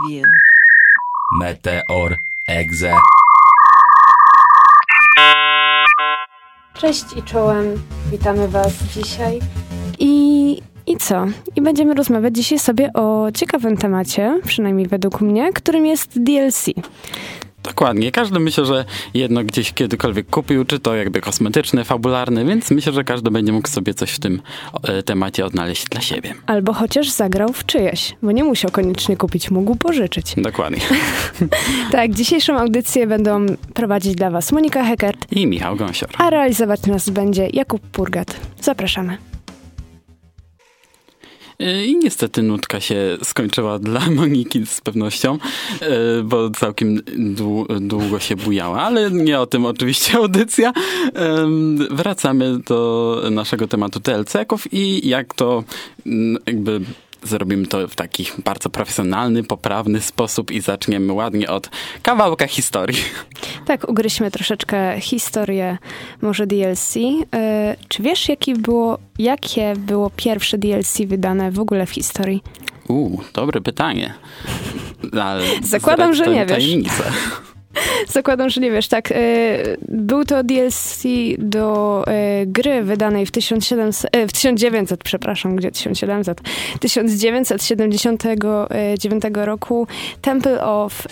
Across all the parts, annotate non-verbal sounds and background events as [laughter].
Preview. Meteor Exe. Cześć i czołem, witamy Was dzisiaj. I, I co? I będziemy rozmawiać dzisiaj sobie o ciekawym temacie, przynajmniej według mnie, którym jest DLC. Dokładnie. Każdy myślę, że jedno gdzieś kiedykolwiek kupił, czy to jakby kosmetyczny, fabularny, więc myślę, że każdy będzie mógł sobie coś w tym e, temacie odnaleźć dla siebie. Albo chociaż zagrał w czyjeś, bo nie musiał koniecznie kupić, mógł pożyczyć. [laughs] Dokładnie. [laughs] tak, dzisiejszą audycję będą prowadzić dla Was Monika Heckert I Michał Gąsior. a realizować nas będzie Jakub Purgat. Zapraszamy. E, I niestety nutka się skończyła dla [laughs] Moniki z pewnością, e, bo całkiem długo się bujała, ale nie o tym oczywiście audycja. Wracamy do naszego tematu TLC-ków i jak to jakby zrobimy to w taki bardzo profesjonalny, poprawny sposób i zaczniemy ładnie od kawałka historii. Tak, ugryźmy troszeczkę historię może DLC. Yy, czy wiesz, jaki było, jakie było pierwsze DLC wydane w ogóle w historii? Uuu, dobre pytanie. [laughs] Ale Zakładam, że nie wiesz. Zakładam, że nie wiesz, tak. E, był to DLC do e, gry wydanej w, 1700, e, w 1900, przepraszam, gdzie 1700? 1979 roku Temple of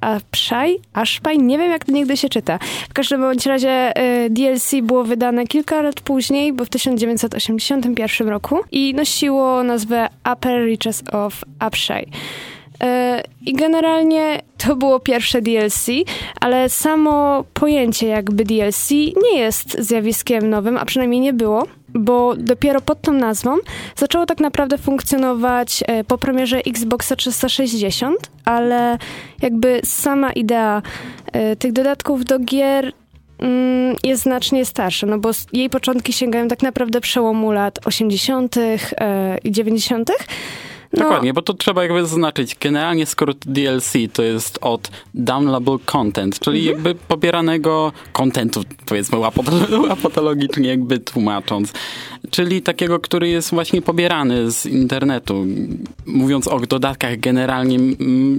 Ashpai, Ashpai, nie wiem jak to nigdy się czyta. W każdym bądź razie DLC było wydane kilka lat później, bo w 1981 roku i nosiło nazwę Upper Reaches of Ashpai. E, I generalnie to było pierwsze DLC, ale samo pojęcie jakby DLC nie jest zjawiskiem nowym, a przynajmniej nie było, bo dopiero pod tą nazwą zaczęło tak naprawdę funkcjonować e, po premierze Xboxa 360, ale jakby sama idea e, tych dodatków do gier mm, jest znacznie starsza, no bo jej początki sięgają tak naprawdę przełomu lat 80. i 90. No. Dokładnie, bo to trzeba jakby zaznaczyć. Generalnie skrót DLC to jest od downloadable content, czyli mhm. jakby pobieranego kontentu, powiedzmy łapatologicznie [laughs] jakby tłumacząc. Czyli takiego, który jest właśnie pobierany z internetu. Mówiąc o dodatkach generalnie,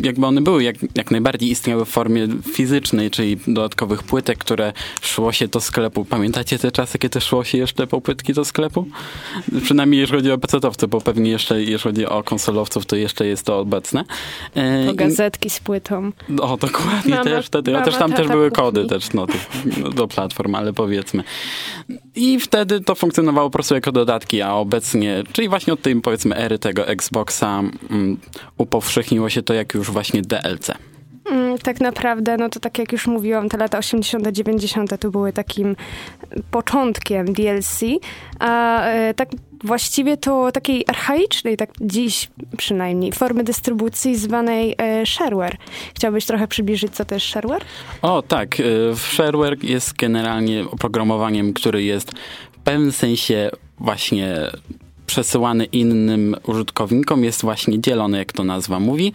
jakby one były jak, jak najbardziej istniały w formie fizycznej, czyli dodatkowych płytek, które szło się do sklepu. Pamiętacie te czasy, kiedy szło się jeszcze po płytki do sklepu? Przynajmniej jeżeli chodzi o pecetowce, bo pewnie jeszcze jeżeli chodzi o konsolowców, to jeszcze jest to obecne. E, to gazetki z płytą. O, dokładnie mama, też wtedy. Chociaż tam też były kody też, no, do platform, ale powiedzmy. I wtedy to funkcjonowało po prostu jako dodatki, a obecnie, czyli właśnie od tej powiedzmy ery tego Xboxa um, upowszechniło się to jak już właśnie DLC. Mm, tak naprawdę, no to tak jak już mówiłam, te lata 80., 90. to były takim początkiem DLC, a e, tak właściwie to takiej archaicznej, tak dziś przynajmniej, formy dystrybucji zwanej e, shareware. Chciałbyś trochę przybliżyć, co to jest shareware? O, tak. E, shareware jest generalnie oprogramowaniem, który jest w pewnym sensie właśnie przesyłany innym użytkownikom, jest właśnie dzielony, jak to nazwa mówi.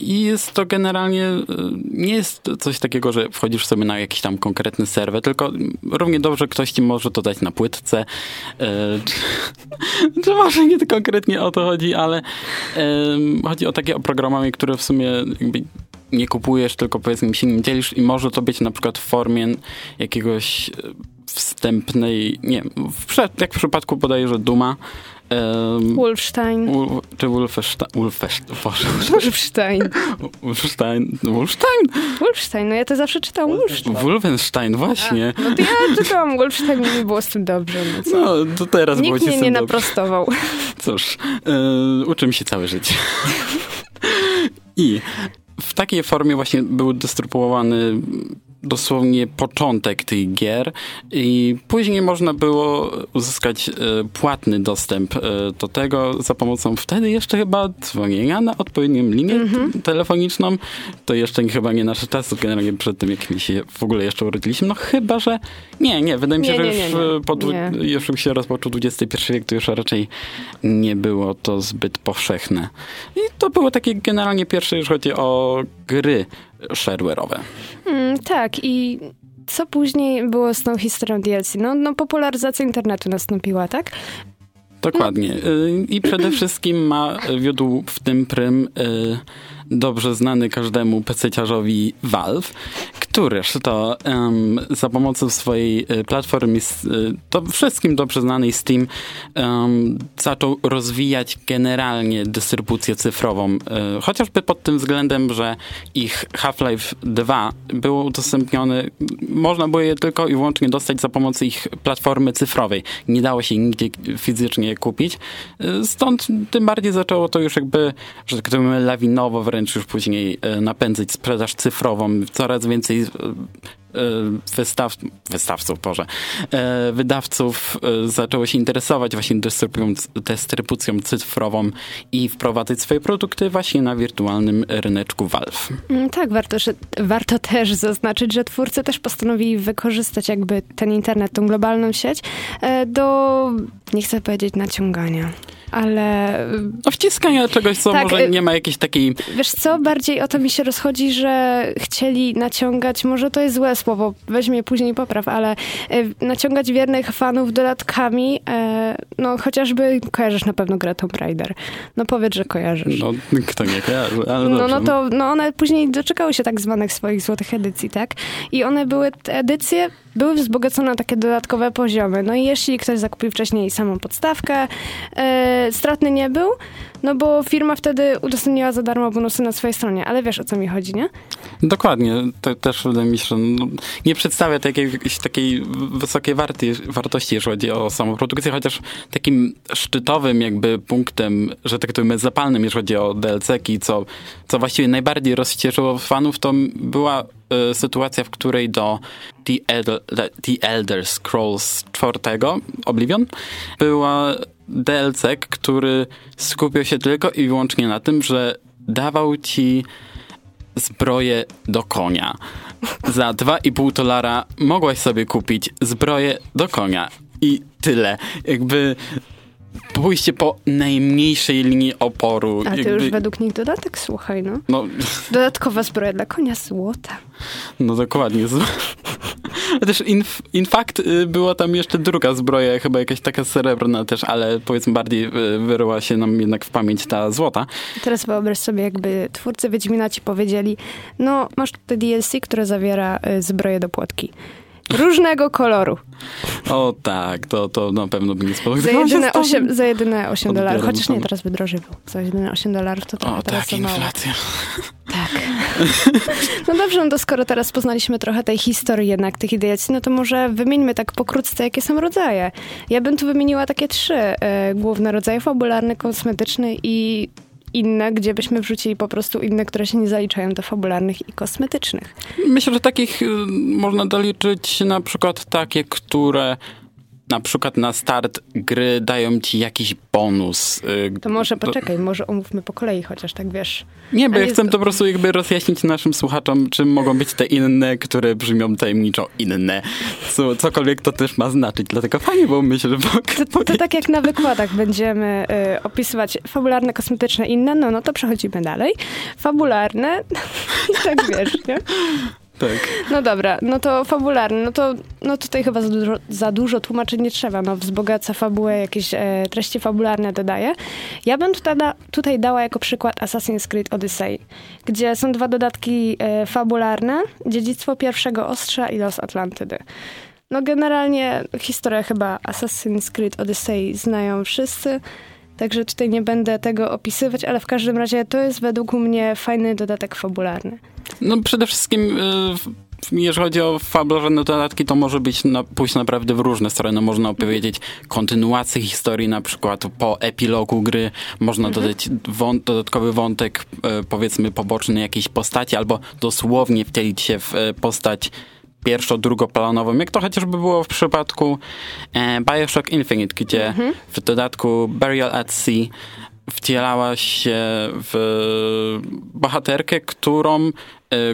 I jest to generalnie, e, nie jest coś takiego, że wchodzisz sobie na jakiś tam konkretny serwer, tylko równie dobrze ktoś ci może to dać na płytce. E, [laughs] czy może nie konkretnie o to chodzi, ale chodzi o takie oprogramowanie, które w sumie nie kupujesz, tylko powiedzmy się nim dzielisz i może to być na przykład w formie jakiegoś wstępnej, nie w, jak w przypadku że Duma, Um, Wolfstein. Ul, czy? Wolfestein. Wolfstein. [laughs] Wolfstein. Wolfstein? Wolfstein. No ja to zawsze czytałam Wolfstein. Wolfenstein, właśnie. A, no to ja czytałam Wolfstein i mi było z tym dobrze. No, no to teraz Nikt było mnie nie naprostował. [laughs] Cóż, yy, uczymy się całe życie. [laughs] I w takiej formie właśnie był dystrybuowany dosłownie początek tych gier i później można było uzyskać e, płatny dostęp e, do tego za pomocą wtedy jeszcze chyba dzwonienia na odpowiednią linię mm -hmm. telefoniczną. To jeszcze chyba nie nasze czasy, generalnie przed tym, jak mi się w ogóle jeszcze urodziliśmy. No chyba, że nie, nie. Wydaje mi się, nie, że już, nie, nie. Po, już się rozpoczął XXI wiek, to już raczej nie było to zbyt powszechne. I to było takie generalnie pierwsze, już chodzi o gry shareware'owe. Hmm, tak i co później było z tą historią DLC? No, no popularyzacja internetu nastąpiła, tak? Dokładnie. Y, I przede wszystkim ma wiódł w tym prym y, dobrze znany każdemu PC-ciarzowi Valve, któryż to um, za pomocą swojej y, platformy, to wszystkim dobrze znanej Steam, um, zaczął rozwijać generalnie dystrybucję cyfrową. Chociażby pod tym względem, że ich Half-Life 2 był udostępniony, można było je tylko i wyłącznie dostać za pomocą ich platformy cyfrowej. Nie dało się nigdzie fizycznie kupić. Stąd tym bardziej zaczęło to już jakby, że tak powiem, lawinowo wręcz już później e, napędzać sprzedaż cyfrową. Coraz więcej e, e, wystaw, wystawców, Boże, wydawców zaczęło się interesować właśnie dystrybucją cyfrową i wprowadzać swoje produkty właśnie na wirtualnym ryneczku Valve. Mm, tak, warto, że, warto też zaznaczyć, że twórcy też postanowili wykorzystać jakby ten internet, tą globalną sieć do, nie chcę powiedzieć naciągania ale... No wciskania czegoś, co tak, może y, nie ma jakiejś takiej... Wiesz co, bardziej o to mi się rozchodzi, że chcieli naciągać, może to jest złe słowo, weź mnie później popraw, ale y, naciągać wiernych fanów dodatkami, e, no chociażby kojarzysz na pewno grę Tomb Raider. No powiedz, że kojarzysz. No, kto nie kojarzy, ale No, no to, no one później doczekały się tak zwanych swoich złotych edycji, tak? I one były, te edycje były wzbogacone takie dodatkowe poziomy. No i jeśli ktoś zakupił wcześniej samą podstawkę, e, stratny nie był, no bo firma wtedy udostępniła za darmo bonusy na swojej stronie, ale wiesz o co mi chodzi, nie? Dokładnie. To też wydaje mi się, no, nie przedstawia takiej, takiej wysokiej warty, wartości, jeżeli chodzi o samą produkcję, chociaż takim szczytowym jakby punktem, że tak powiem zapalnym, jeżeli chodzi o DLC-ki, co, co właściwie najbardziej rozcieszyło fanów, to była y, sytuacja, w której do The Elder, The Elder Scrolls 4 Oblivion była DLC, który skupiał się tylko i wyłącznie na tym, że dawał ci zbroję do konia. Za 2,5 dolara mogłaś sobie kupić zbroję do konia. I tyle. Jakby pójście po najmniejszej linii oporu. A to jakby... już według nich dodatek, słuchaj, no. no. Dodatkowa zbroja dla konia złota. No dokładnie. Też in, in fact y, była tam jeszcze druga zbroja, chyba jakaś taka srebrna też, ale powiedzmy bardziej y, wyryła się nam jednak w pamięć ta złota. Teraz wyobraź sobie, jakby twórcy Wiedźmina ci powiedzieli, no masz tutaj DLC, które zawiera y, zbroję do płotki. Różnego koloru. O tak, to, to na pewno by nie spodobał. Za jedyne 8, za jedyne 8 dolarów. Chociaż nie, teraz wydrożył. Za jedyne 8 dolarów to trochę o, teraz tak, inflacja. Tak. [laughs] No dobrze, no to skoro teraz poznaliśmy trochę tej historii jednak tych ideacji, no to może wymieńmy tak pokrótce, jakie są rodzaje. Ja bym tu wymieniła takie trzy e, główne rodzaje, fabularny, kosmetyczny i inne, gdzie byśmy wrzucili po prostu inne, które się nie zaliczają do fabularnych i kosmetycznych. Myślę, że takich y, można doliczyć na przykład takie, które na przykład na start gry dają ci jakiś bonus. Y, to może poczekaj, może omówmy po kolei, chociaż tak wiesz. Nie, bo ja chcę to po prostu jakby rozjaśnić naszym słuchaczom, czym mogą być te inne, które brzmią tajemniczo inne. Co, cokolwiek to też ma znaczyć, dlatego fajnie było myślę, że... To, to, to tak jak na wykładach będziemy y, opisywać fabularne, kosmetyczne, inne, no, no to przechodzimy dalej. Fabularne, [laughs] i tak wiesz, nie? Tak. No dobra, no to fabularny, no to no tutaj chyba za dużo, za dużo tłumaczyć nie trzeba, no wzbogaca fabułę, jakieś e, treści fabularne dodaje. Ja bym tutaj, da, tutaj dała jako przykład Assassin's Creed Odyssey, gdzie są dwa dodatki e, fabularne, Dziedzictwo Pierwszego Ostrza i Los Atlantydy. No generalnie historię chyba Assassin's Creed Odyssey znają wszyscy, Także tutaj nie będę tego opisywać, ale w każdym razie to jest według mnie fajny dodatek fabularny. No przede wszystkim y, jeżeli chodzi o fabularne dodatki, to może być na, pójść naprawdę w różne strony. Można opowiedzieć kontynuację historii, na przykład po epilogu gry można mhm. dodać wąt, dodatkowy wątek, y, powiedzmy poboczny jakiejś postaci, albo dosłownie wcielić się w y, postać pierwszo-drugoplanową, jak to chociażby było w przypadku e, Bioshock Infinite, gdzie mhm. w dodatku Burial at Sea wcielała się w bohaterkę, którą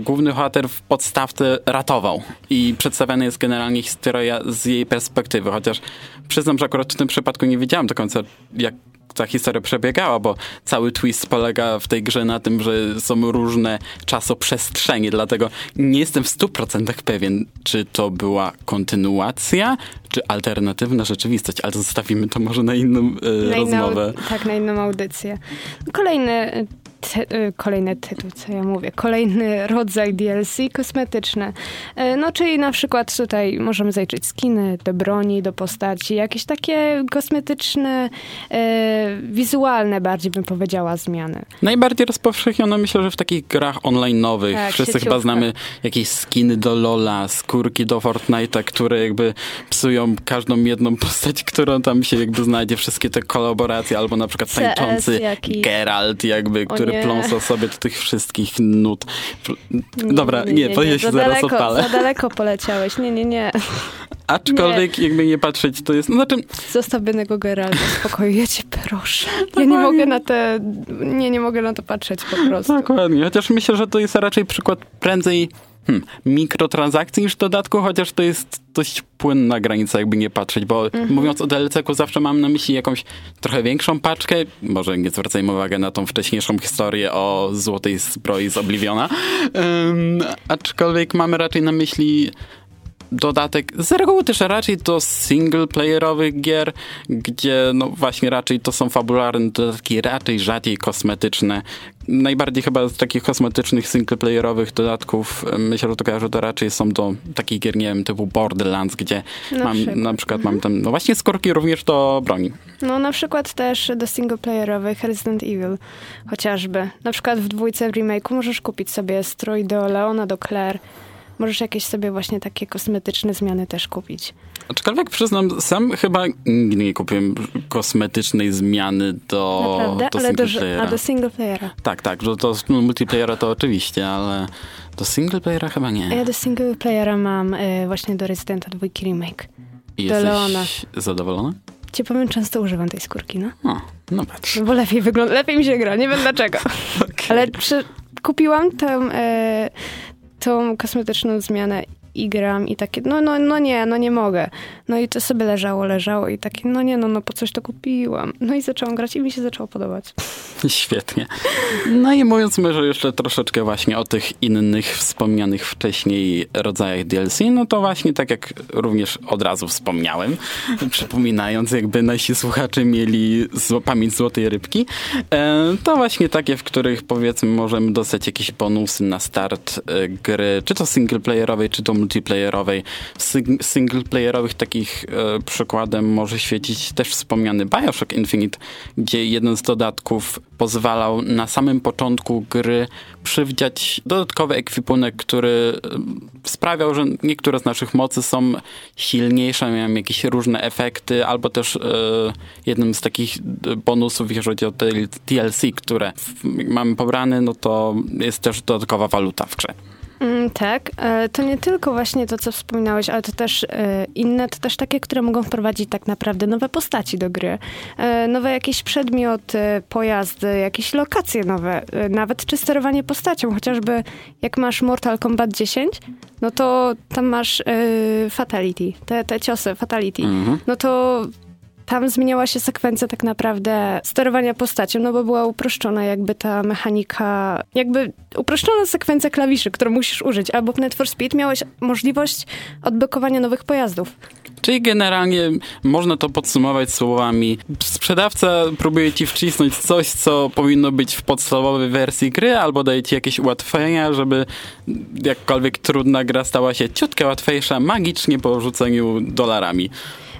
główny bohater w podstawce ratował i przedstawiana jest generalnie historia z jej perspektywy, chociaż przyznam, że akurat w tym przypadku nie wiedziałam do końca, jak ta historia przebiegała, bo cały twist polega w tej grze na tym, że są różne czasoprzestrzenie, dlatego nie jestem w 100% pewien, czy to była kontynuacja, czy alternatywna rzeczywistość, ale zostawimy to może na inną e, Na inną- rozmowę. tak, na inną audycję. Kolejny, ty, y, kolejny tytuł, co ja mówię, kolejny rodzaj DLC kosmetyczne. No, czyli na przykład tutaj możemy zajrzeć skiny do broni, do postaci, jakieś takie kosmetyczne, y, wizualne bardziej bym powiedziała zmiany. Najbardziej rozpowszechnione myślę, że w takich grach online'owych. Tak, Wszyscy chyba sieciówka. znamy jakieś skiny do Lola, skórki do Fortnite'a, które jakby psują każdą jedną postać, którą tam się jakby znajdzie, wszystkie te kolaboracje, albo na przykład tańczący. Geralt jakby, który nie. pląsa sobie do tych wszystkich nut. Dobra, nie, to ja się za zaraz daleko, odpalę. Za daleko poleciałeś. Nie, nie, nie. Aczkolwiek jakby nie patrzeć, to jest, no znaczy Zostaw biednego Geralta w spokoju, ja cię proszę. Ja nie mogę na te, nie, nie mogę na to patrzeć po prostu. Dokładnie, chociaż myślę, że to jest raczej przykład prędzej hmm, mikrotransakcji niż dodatku, chociaż to jest dość płynna granica, jakby nie patrzeć, bo Mhm. mówiąc o DLC-ku zawsze mam na myśli jakąś trochę większą paczkę, może nie zwracajmy uwagi na tą wcześniejszą historię o złotej zbroi z Obliviona, Ym, aczkolwiek mamy raczej na myśli dodatek, z reguły też raczej do single-playerowych gier, gdzie no właśnie raczej to są fabularne dodatki, raczej rzadziej kosmetyczne. Najbardziej chyba z takich kosmetycznych single-playerowych dodatków e, myślę, że to kojarzę, to raczej są do takich gier, nie wiem, typu Borderlands, gdzie Na mam, przykład. na przykład mam tam, no właśnie skórki również do broni. No na przykład też do singleplayerowych Resident Evil chociażby. Na przykład w dwójce w remake'u możesz kupić sobie strój do Leona, do Claire. Możesz jakieś sobie właśnie takie kosmetyczne zmiany też kupić. Aczkolwiek przyznam, sam chyba nigdy nie kupiłem kosmetycznej zmiany do, Naprawdę? do Ale do, singleplayera. a do singleplayera. Tak, tak, że to no, multiplayera to oczywiście, ale do singleplayera chyba nie. Ja do singleplayera mam y, właśnie do Residenta dwójki remake. I do jesteś Leona. zadowolona? Ci powiem, często używam tej skórki, no. O, no patrz. Bo lepiej wygląda, lepiej mi się gra, nie wiem dlaczego. [laughs] Ale przy, kupiłam tę, e, tą kosmetyczną zmianę i gram i takie, no, no, no nie, no nie mogę. No i to sobie leżało, leżało i takie, no nie, no, no po coś to kupiłam. No i zaczęłam grać i mi się zaczęło podobać. [laughs] Świetnie. No i mówiąc może jeszcze troszeczkę właśnie o tych innych wspomnianych wcześniej rodzajach DLC, no to właśnie tak jak również od razu wspomniałem, [laughs] przypominając jakby nasi słuchacze mieli zło, pamięć złotej rybki, e, to właśnie takie, w których powiedzmy możemy dostać jakieś bonusy na start e, gry, czy to singleplayerowej, czy to multiplayerowej. Singleplayerowych takich e, przykładem może świecić też wspomniany Bioshock Infinite, gdzie jeden z dodatków pozwalał na samym początku gry przywdziać dodatkowy ekwipunek, który e, sprawiał, że niektóre z naszych mocy są silniejsze, miałem jakieś różne efekty, albo też e, jednym z takich bonusów, jeżeli chodzi o DLC, które mamy pobrane, no to jest też dodatkowa waluta w grze. Mm, tak, e, to nie tylko właśnie to, co wspominałeś, ale to też e, inne, to też takie, które mogą wprowadzić tak naprawdę nowe postaci do gry. E, Nowe jakieś przedmioty, pojazdy, jakieś lokacje nowe, nawet czy sterowanie postacią, chociażby jak masz Mortal Kombat 10, no to tam masz Fatality, te, te ciosy Fatality. Mhm. No to tam zmieniała się sekwencja tak naprawdę sterowania postacią, no bo była uproszczona jakby ta mechanika, jakby uproszczona sekwencja klawiszy, którą musisz użyć, albo w Need for Speed miałeś możliwość odblokowania nowych pojazdów. Czyli generalnie można to podsumować słowami sprzedawca próbuje ci wcisnąć coś, co powinno być w podstawowej wersji gry, albo daje ci jakieś ułatwienia, żeby jakkolwiek trudna gra stała się ciutkę łatwiejsza magicznie po rzuceniu dolarami.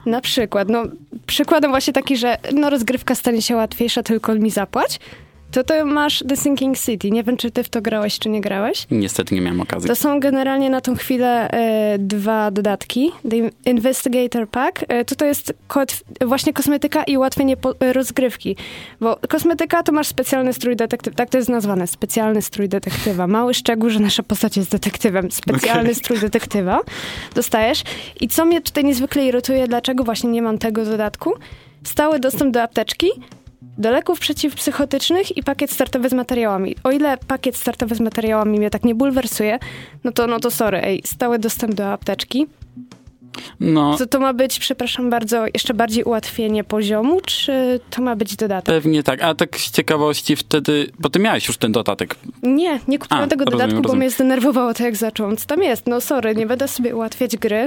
Na przykład, no przykładem właśnie taki, że no rozgrywka stanie się łatwiejsza, tylko mi zapłać, to to masz The Sinking City. Nie wiem, czy ty w to grałeś, czy nie grałeś. Niestety nie miałem okazji. To są generalnie na tą chwilę e, dwa dodatki. The Investigator Pack. E, to to jest właśnie kosmetyka i ułatwienie po, e, rozgrywki. Bo kosmetyka to masz specjalny strój detektywa. Tak to jest nazwane. Specjalny strój detektywa. Mały szczegół, że nasza postać jest detektywem. Specjalny Okej. strój detektywa dostajesz. I co mnie tutaj niezwykle irytuje, dlaczego właśnie nie mam tego dodatku? Stały dostęp do apteczki do leków przeciwpsychotycznych i pakiet startowy z materiałami. O ile pakiet startowy z materiałami mnie tak nie bulwersuje, no to, no to sorry, ej, stały dostęp do apteczki. No, To to ma być, przepraszam bardzo, jeszcze bardziej ułatwienie poziomu, czy to ma być dodatek? pewnie tak. A tak z ciekawości wtedy, bo ty miałeś już ten dodatek. Nie, nie kupiłam A, tego rozumiem, dodatku, bo rozumiem. mnie zdenerwowało to, jak zaczął. Co tam jest? No sorry, nie będę sobie ułatwiać gry,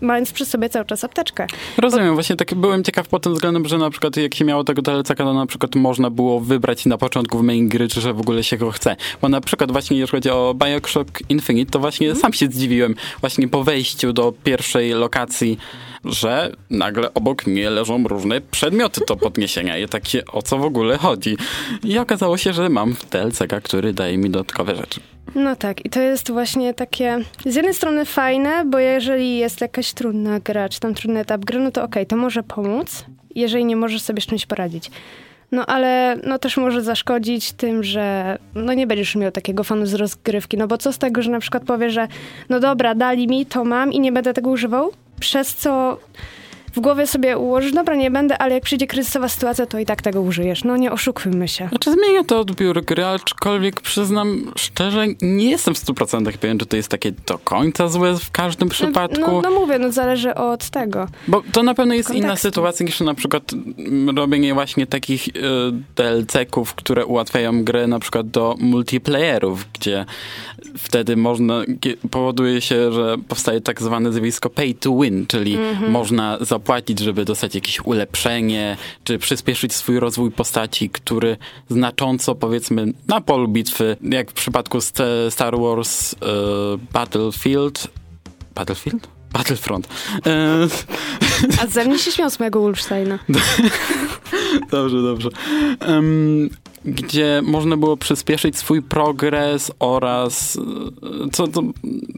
mając przy sobie cały czas apteczkę. Rozumiem, właśnie tak byłem ciekaw pod tym względem, że na przykład jak się miało tego DLC, to na przykład można było wybrać na początku w main gry, czy że w ogóle się go chce. Bo na przykład właśnie jeżeli chodzi o Bioshock Infinite, to właśnie Mhm. sam się zdziwiłem właśnie po wejściu do pierwszej lokacji, że nagle obok mnie leżą różne przedmioty do podniesienia. I takie, o co w ogóle chodzi? I okazało się, że mam DLC, który daje mi dodatkowe rzeczy. No tak, i to jest właśnie takie z jednej strony fajne, bo jeżeli jest jakaś trudna gra, czy tam trudny etap gry, no to okej, to może pomóc, jeżeli nie możesz sobie z czymś poradzić. No ale no też może zaszkodzić tym, że no nie będziesz miał takiego fanu z rozgrywki, no bo co z tego, że na przykład powiesz, że no dobra, dali mi, to mam i nie będę tego używał, przez co w głowie sobie ułożysz, dobra, nie będę, ale jak przyjdzie kryzysowa sytuacja, to i tak tego użyjesz. No nie oszukujmy się. Znaczy zmienia to odbiór gry, aczkolwiek przyznam szczerze, nie jestem w 100% pewien, czy to jest takie do końca złe w każdym przypadku. No, no mówię, no zależy od tego. Bo to na pewno jest inna sytuacja niż na przykład mm, robienie właśnie takich y, DLC-ków, które ułatwiają grę na przykład do multiplayerów, gdzie wtedy można, powoduje się, że powstaje tak zwane zjawisko pay to win, czyli można zapłacić, żeby dostać jakieś ulepszenie, czy przyspieszyć swój rozwój postaci, który znacząco powiedzmy na polu bitwy, jak w przypadku st- Star Wars y, Battlefield Battlefield? Battlefront. E, A ze mnie się śmiał z mojego Wolfsteina. [laughs] Dobrze, dobrze. Em, gdzie można było przyspieszyć swój progres oraz co to,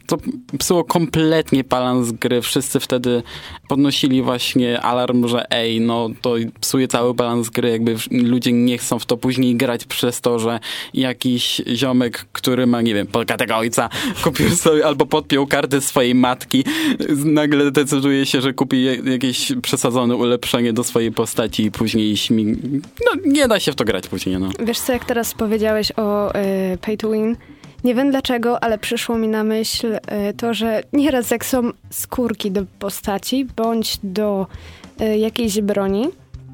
to psuło kompletnie balans gry. Wszyscy wtedy podnosili właśnie alarm, że ej, no to psuje cały balans gry, jakby ludzie nie chcą w to później grać przez to, że jakiś ziomek, który ma, nie wiem, bogatego ojca, kupił sobie albo podpiął kartę swojej matki, nagle decyduje się, że kupi jakieś przesadzone ulepszenie do swojej postaci i później śmi... No, nie da się w to grać później, no. Wiesz co, jak teraz powiedziałeś o y, pay to win, nie wiem dlaczego, ale przyszło mi na myśl y, to, że nieraz jak są skórki do postaci, bądź do y, jakiejś broni,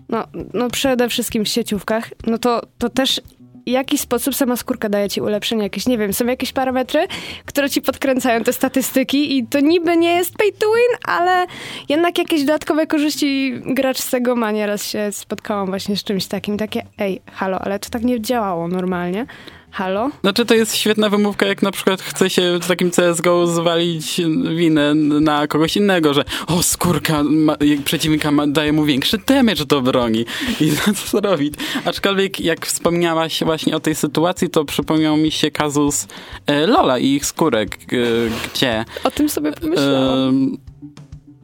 no, no przede wszystkim w sieciówkach, no to, to też w jakiś sposób sama skórka daje ci ulepszenie jakieś, nie wiem, są jakieś parametry, które ci podkręcają te statystyki i to niby nie jest pay to win, ale jednak jakieś dodatkowe korzyści gracz z tego ma. Nieraz się spotkałam właśnie z czymś takim, takie ej, halo, ale to tak nie działało normalnie. Halo? Znaczy to jest świetna wymówka, jak na przykład chce się w takim CSGO zwalić winę na kogoś innego, że o skórka ma, przeciwnika ma, daje mu większy damage do broni i [laughs] co zrobić. Aczkolwiek jak wspomniałaś właśnie o tej sytuacji, to przypomniał mi się kazus e, Lola i ich skórek, e, gdzie O tym sobie pomyślałam. Em,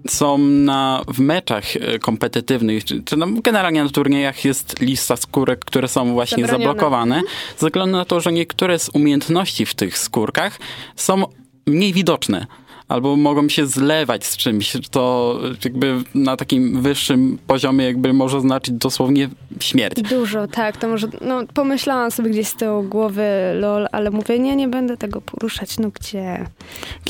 są na, w meczach e, kompetytywnych, czy, czy no, generalnie na turniejach jest lista skórek, które są właśnie Zabronione. zablokowane, ze względu na to, że niektóre z umiejętności w tych skórkach są mniej widoczne. Albo mogą się zlewać z czymś, to jakby na takim wyższym poziomie jakby może znaczyć dosłownie śmierć. Dużo, tak, to może, no pomyślałam sobie gdzieś z tyłu głowy lol, ale mówię, nie, nie będę tego poruszać, no gdzie?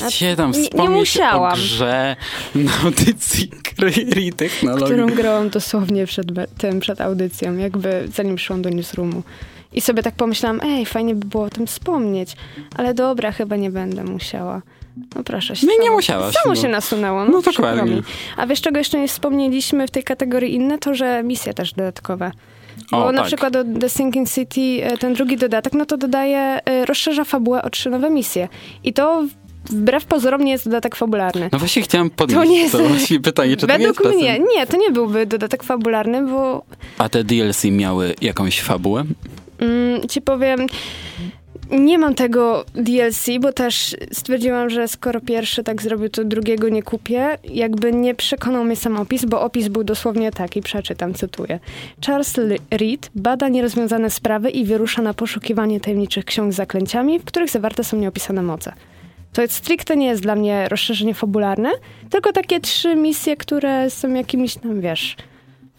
A Gdzie tam nie- nie wspomnieć musiałam. o grze na audycji gry technologii? którą grałam dosłownie przed tym, przed audycją, jakby zanim szłam do newsroomu. I sobie tak pomyślałam, ej, fajnie by było o tym wspomnieć, ale dobra, chyba nie będę musiała. No proszę się. Nie, nie samo- musiałaś, Samo no. się nasunęło. No przykro dokładnie. A wiesz, czego jeszcze nie wspomnieliśmy w tej kategorii inne? To, że misje też dodatkowe. O, Bo na tak. przykład do The Sinking City, e, ten drugi dodatek, no to dodaje, e, rozszerza fabułę o trzy nowe misje. I to wbrew pozorom nie jest dodatek fabularny. No właśnie chciałem podnieść To to, nie jest- właśnie pytanie, czy to nie Według jest mnie, nie, to nie byłby dodatek fabularny, bo A te DLC miały jakąś fabułę? Mm, ci powiem, nie mam tego DLC, bo też stwierdziłam, że skoro pierwszy tak zrobił, to drugiego nie kupię. Jakby nie przekonał mnie sam opis, bo opis był dosłownie taki, przeczytam, cytuję. Charles Reed bada nierozwiązane sprawy i wyrusza na poszukiwanie tajemniczych ksiąg z zaklęciami, w których zawarte są nieopisane moce. To jest stricte nie jest dla mnie rozszerzenie fabularne, tylko takie trzy misje, które są jakimiś tam, wiesz,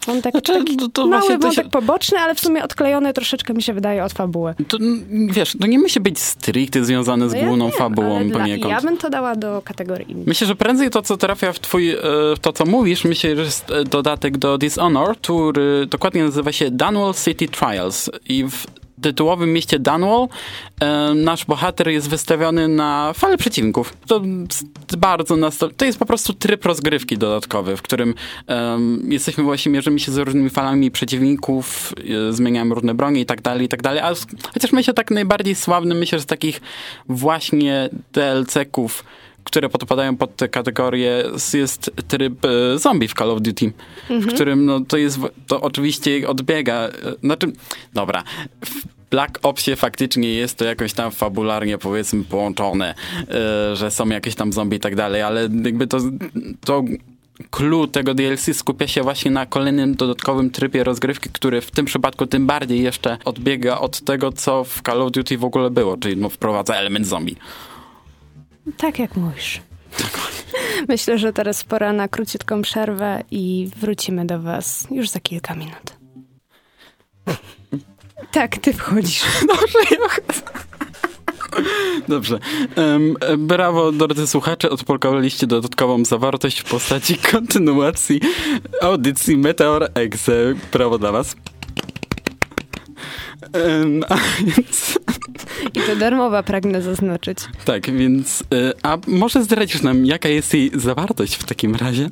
Wątek Znaczy, taki to- to mały wątek się- poboczny, ale w sumie odklejony troszeczkę mi się wydaje od fabuły. To, wiesz, to nie musi być stricte związane z No ja główną wiem, fabułą ale dla, poniekąd. Ja bym to dała do kategorii innej. Myślę, że prędzej to, co trafia w twój, e, w to, co mówisz, myślę, że jest e, dodatek do Dishonor, który dokładnie nazywa się Dunwall City Trials i w tytułowym mieście Dunwall nasz bohater jest wystawiony na falę przeciwników. To bardzo nasto- to jest po prostu tryb rozgrywki dodatkowy, w którym jesteśmy właśnie, mierzymy się z różnymi falami przeciwników, e, zmieniamy różne bronie i tak dalej, i tak dalej, ale s- chociaż myślę tak najbardziej sławnym, myślę, że z takich właśnie DLC-ków które podpadają pod tę kategorię, jest tryb e, zombie w Call of Duty, w którym no, to jest, to oczywiście odbiega, e, znaczy, dobra, w Black Opsie faktycznie jest to jakoś tam fabularnie powiedzmy połączone, e, że są jakieś tam zombie i tak dalej, ale jakby to, to clue tego DLC skupia się właśnie na kolejnym dodatkowym trybie rozgrywki, który w tym przypadku tym bardziej jeszcze odbiega od tego, co w Call of Duty w ogóle było, czyli no, wprowadza element zombie. Tak jak mówisz. Myślę, że teraz pora na króciutką przerwę i wrócimy do was już za kilka minut. Tak, ty wchodzisz. [laughs] Dobrze, Dobrze. Em, e, brawo, drodzy słuchacze, odpolkowaliście dodatkową zawartość w postaci [laughs] kontynuacji audycji Meteor Exe. Brawo dla was. Em, a więc, I to darmowa, pragnę zaznaczyć. tak, więc, e, a może zdradzisz nam, jaka jest jej zawartość w takim razie?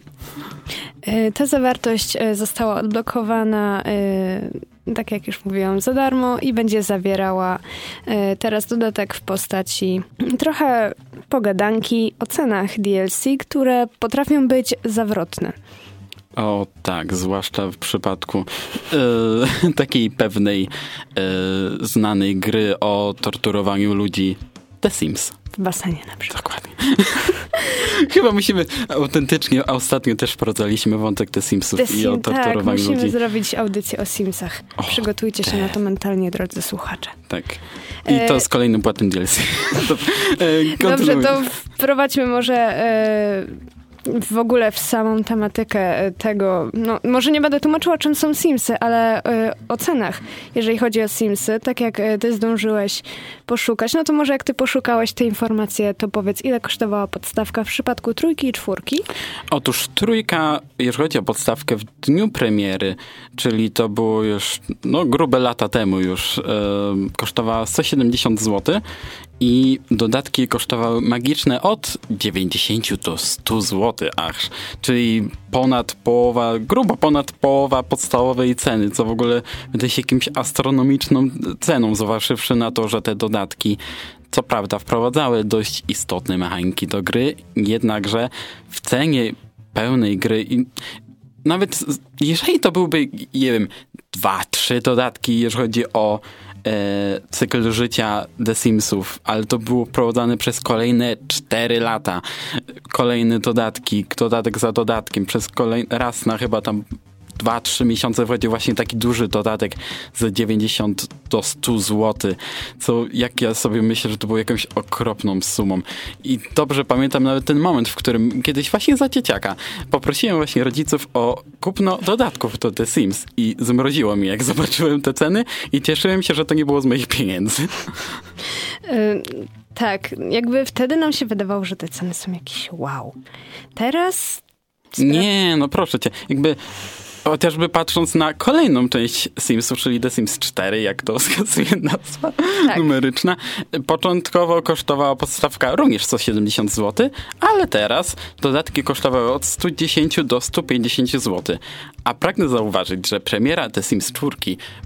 E, Ta zawartość e, została odblokowana, tak jak już mówiłam, za darmo i będzie zawierała teraz dodatek w postaci trochę pogadanki o cenach DLC, które potrafią być zawrotne. O tak, zwłaszcza w przypadku e, [laughs] takiej pewnej e, znanej gry o torturowaniu ludzi The Sims. W basenie na przykład. Dokładnie. [laughs] Chyba musimy autentycznie, a ostatnio też wprowadzaliśmy wątek The Simsów The i Sim, o tak, torturowaniu musimy ludzi. zrobić audycję o Simsach. O, Przygotujcie się te. na to mentalnie, drodzy słuchacze. Tak. I E, to z kolejnym płatnym DLC. [laughs] Dobrze, to wprowadźmy może e, w ogóle w samą tematykę e, tego. No, może nie będę tłumaczyła, czym są Simsy, ale e, o cenach. Jeżeli chodzi o Simsy, tak jak e, ty zdążyłeś poszukać, no to może jak ty poszukałeś te informacje, to powiedz, ile kosztowała podstawka w przypadku trójki i czwórki? Otóż trójka, jeżeli chodzi o podstawkę w dniu premiery, czyli to było już no, grube lata temu już, e, kosztowała 170 zł i dodatki kosztowały magiczne od 90 do 100 zł aż, czyli ponad połowa, grubo ponad połowa podstawowej ceny, co w ogóle wydaje się jakimś astronomiczną ceną, zważywszy na to, że te dodatki co prawda wprowadzały dość istotne mechaniki do gry, jednakże w cenie pełnej gry i nawet jeżeli to byłby, nie wiem, dwa, trzy dodatki, jeżeli chodzi o e, cykl życia The Simsów, ale to było wprowadzane przez kolejne cztery lata. Kolejne dodatki, dodatek za dodatkiem, przez kolejny raz na chyba tam dwa, trzy miesiące wchodzi właśnie taki duży dodatek za 90 do 100 zł, co jak ja sobie myślę, że to było jakąś okropną sumą. I dobrze pamiętam nawet ten moment, w którym kiedyś właśnie za dzieciaka poprosiłem właśnie rodziców o kupno dodatków do The Sims i zmroziło mi, jak [laughs] zobaczyłem te ceny i cieszyłem się, że to nie było z moich pieniędzy. Y, tak, jakby wtedy nam się wydawało, że te ceny są jakieś wow. Teraz. Nie, no proszę cię, jakby chociażby patrząc na kolejną część Simsów, czyli The Sims 4, jak to [laughs] wskazuje nazwa Tak. numeryczna, początkowo kosztowała podstawka również 170 zł, ale teraz dodatki kosztowały od 110 do 150 zł. A pragnę zauważyć, że premiera The Sims 4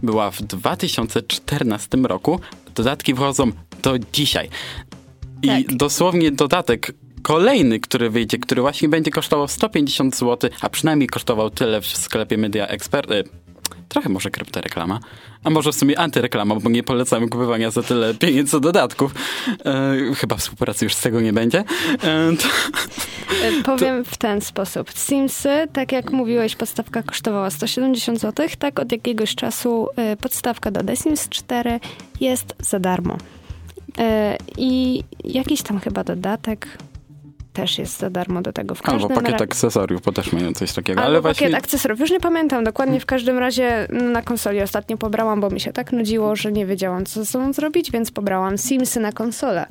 była w 2014 roku, dodatki wchodzą do dzisiaj. I Tak. dosłownie dodatek kolejny, który wyjdzie, który właśnie będzie kosztował 150 zł, a przynajmniej kosztował tyle w sklepie Media Expert. e, Trochę może kryptoreklama, a może w sumie antyreklama, bo nie polecamy kupowania za tyle pieniędzy dodatków. E, chyba współpracy już z tego nie będzie. E, to, Y, Powiem w ten sposób. Simsy, tak jak mówiłeś, podstawka kosztowała 170 zł, tak od jakiegoś czasu y, podstawka do The Sims 4 jest za darmo. Y, I jakiś tam chyba dodatek też jest za darmo do tego. W Albo każdym pakiet ra- akcesoriów, bo też mają coś takiego. Albo ale pakiet właśnie akcesoriów. Już nie pamiętam dokładnie. W każdym razie no, na konsoli ostatnio pobrałam, bo mi się tak nudziło, że nie wiedziałam, co ze sobą zrobić, więc pobrałam Simsy na konsolę.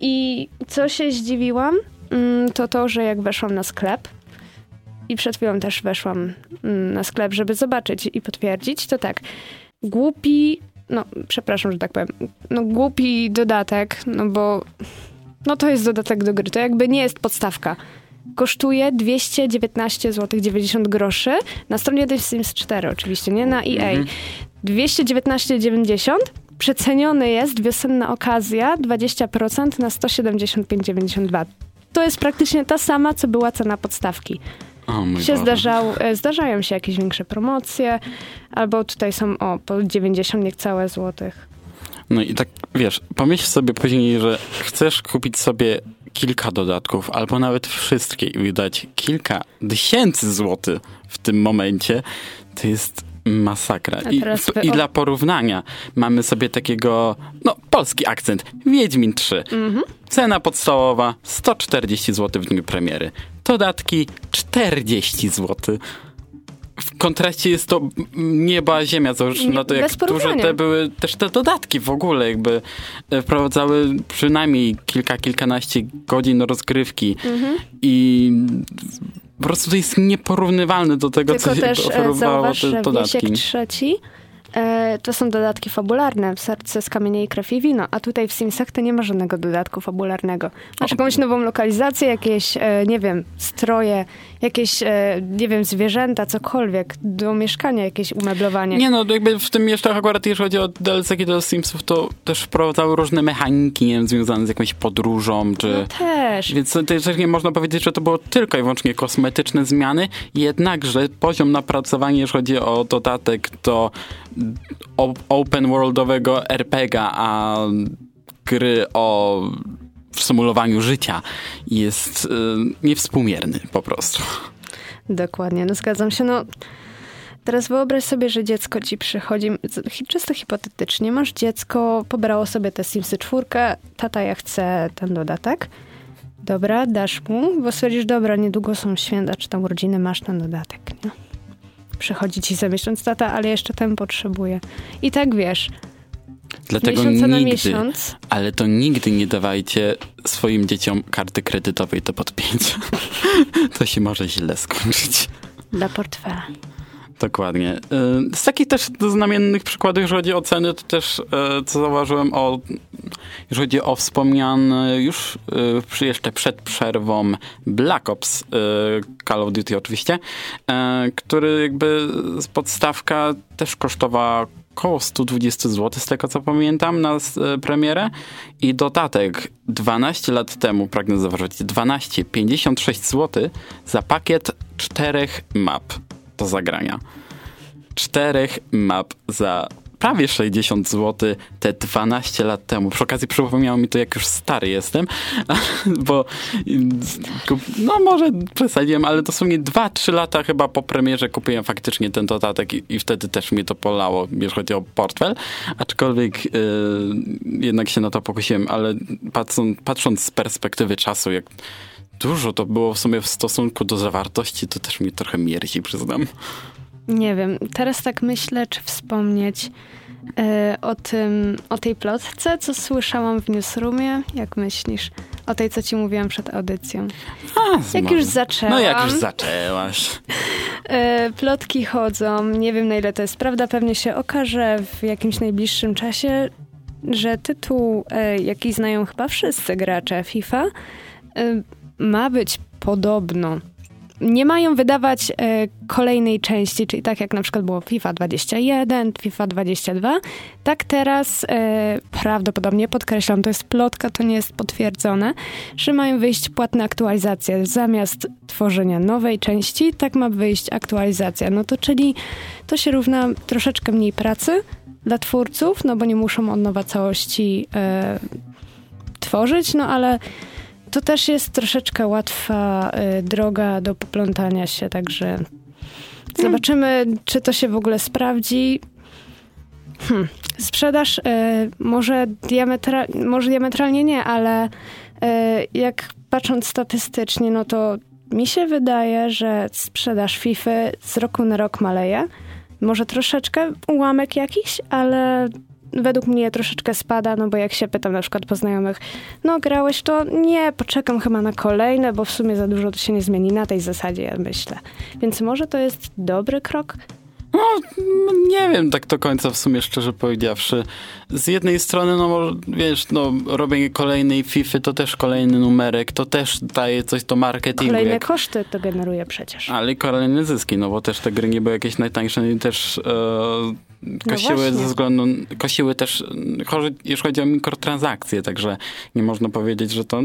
I co się zdziwiłam, mm, to to, że jak weszłam na sklep i przed chwilą też weszłam mm, na sklep, żeby zobaczyć i potwierdzić, to tak, głupi, no przepraszam, że tak powiem, no głupi dodatek, no bo no to jest dodatek do gry, to jakby nie jest podstawka kosztuje 219 zł 90 groszy na stronie The Sims 4 oczywiście, nie na EA. 219,90 przeceniony jest wiosenna okazja 20% na 175,92. To jest praktycznie ta sama, co była cena podstawki. o mój Się zdarzał, e, zdarzają się jakieś większe promocje, albo tutaj są o po 90 niecałe złotych. No i tak, wiesz, pomyśl sobie później, że chcesz kupić sobie kilka dodatków, albo nawet wszystkie i wydać kilka tysięcy złotych w tym momencie, to jest masakra. I, wy- I dla porównania mamy sobie takiego, no, polski akcent. Wiedźmin 3. Mhm. Cena podstawowa 140 zł w dniu premiery. Dodatki 40 zł. W kontraście jest to nieba, ziemia, załóżmy Nie- na to, jak porównania. te były też te dodatki w ogóle, jakby e, wprowadzały przynajmniej kilka, kilkanaście godzin rozgrywki Mhm. i po prostu to jest nieporównywalne do tego, Tylko co się też e, oferowało te że dodatki. Wiesiek trzeci e, to są dodatki fabularne w Serce z kamienia i krew i wino, a tutaj w Simsach to nie ma żadnego dodatku fabularnego. Masz jakąś nową lokalizację, jakieś, nie wiem, stroje, jakieś, e, nie wiem, zwierzęta, cokolwiek, do mieszkania jakieś umeblowanie. Nie no, jakby w tym jeszcze akurat jeśli chodzi o DLC do Simsów, to też wprowadzały różne mechaniki, nie wiem, związane z jakąś podróżą, czy... No też. Więc też nie można powiedzieć, że to było tylko i wyłącznie kosmetyczne zmiany, jednakże poziom napracowania, jeśli chodzi o dodatek do open worldowego RPGa, a gry o w symulowaniu życia jest y, niewspółmierny po prostu. Dokładnie, no zgadzam się. No, teraz wyobraź sobie, że dziecko ci przychodzi, czysto hipotetycznie, masz dziecko, pobrało sobie te Simsy czwórkę, tata, ja chcę ten dodatek. Dobra, dasz mu, bo stwierdzisz, dobra, niedługo są święta, czy tam urodziny, masz ten dodatek, nie? Przychodzi ci za miesiąc tata, ale jeszcze ten potrzebuje. I tak wiesz, Dlatego nigdy, ale to nigdy nie dawajcie swoim dzieciom karty kredytowej do podpięcia. [laughs] to się może źle skończyć. dla portfela. Dokładnie. Y, Z takich też znamiennych przykładów, jeżeli chodzi o ceny, to też, y, co zauważyłem, o, jeżeli chodzi o wspomniany już y, jeszcze przed przerwą Black Ops, Call of Duty oczywiście, który jakby z podstawka też kosztowała około 120 zł, z tego co pamiętam, na y, premierę i dodatek 12 lat temu, pragnę zauważyć, 12, 56 zł za pakiet czterech map do zagrania. Czterech map za prawie 60 zł te 12 lat temu. Przy okazji przypomniało mi to, jak już stary jestem, [laughs] bo no może przesadziłem, ale dosłownie 2-3 lata chyba po premierze kupiłem faktycznie ten dodatek i, i wtedy też mnie to polało, jeśli chodzi o portfel. Aczkolwiek yy, jednak się na to pokusiłem, ale patrząc, patrząc z perspektywy czasu, jak dużo to było w sumie w stosunku do zawartości, to też mnie trochę mierzi, przyznam. Nie wiem, teraz tak myślę, czy wspomnieć e, o tym, o tej plotce, co słyszałam w newsroomie. Jak myślisz? O tej, co ci mówiłam przed audycją. A, Jak już zaczęłam. No jak już zaczęłaś. E, plotki chodzą, nie wiem na ile to jest prawda, pewnie się okaże w jakimś najbliższym czasie, że tytuł, e, jaki znają chyba wszyscy gracze FIFA, ma być podobno. Nie mają wydawać e, kolejnej części, czyli tak jak na przykład było FIFA 21, FIFA 22, tak teraz e, prawdopodobnie, podkreślam, to jest plotka, to nie jest potwierdzone, że mają wyjść płatne aktualizacje. Zamiast tworzenia nowej części, tak ma wyjść aktualizacja. No to czyli to się równa troszeczkę mniej pracy dla twórców, no bo nie muszą od nowa całości e, tworzyć, no ale to też jest troszeczkę łatwa e, droga do poplątania się, także zobaczymy, czy to się w ogóle sprawdzi. Hmm. Sprzedaż e, może, diametra, może diametralnie nie, ale e, jak patrząc statystycznie, no to mi się wydaje, że sprzedaż FIFA z roku na rok maleje. Może troszeczkę ułamek jakiś, ale według mnie troszeczkę spada, no bo jak się pytam na przykład po znajomych, no grałeś to? Nie, poczekam chyba na kolejne, bo w sumie za dużo to się nie zmieni na tej zasadzie, ja myślę. Więc może to jest dobry krok? No, nie wiem tak do końca w sumie, szczerze powiedziawszy. Z jednej strony, no wiesz, no robienie kolejnej FIFA to też kolejny numerek, to też daje coś do marketingu. Kolejne jak... koszty to generuje przecież. Ale kolejne zyski, no bo też te gry nie były jakieś najtańsze i też e, kosiły No ze względu, kosiły też, jeśli chodzi o mikrotransakcje, także nie można powiedzieć, że to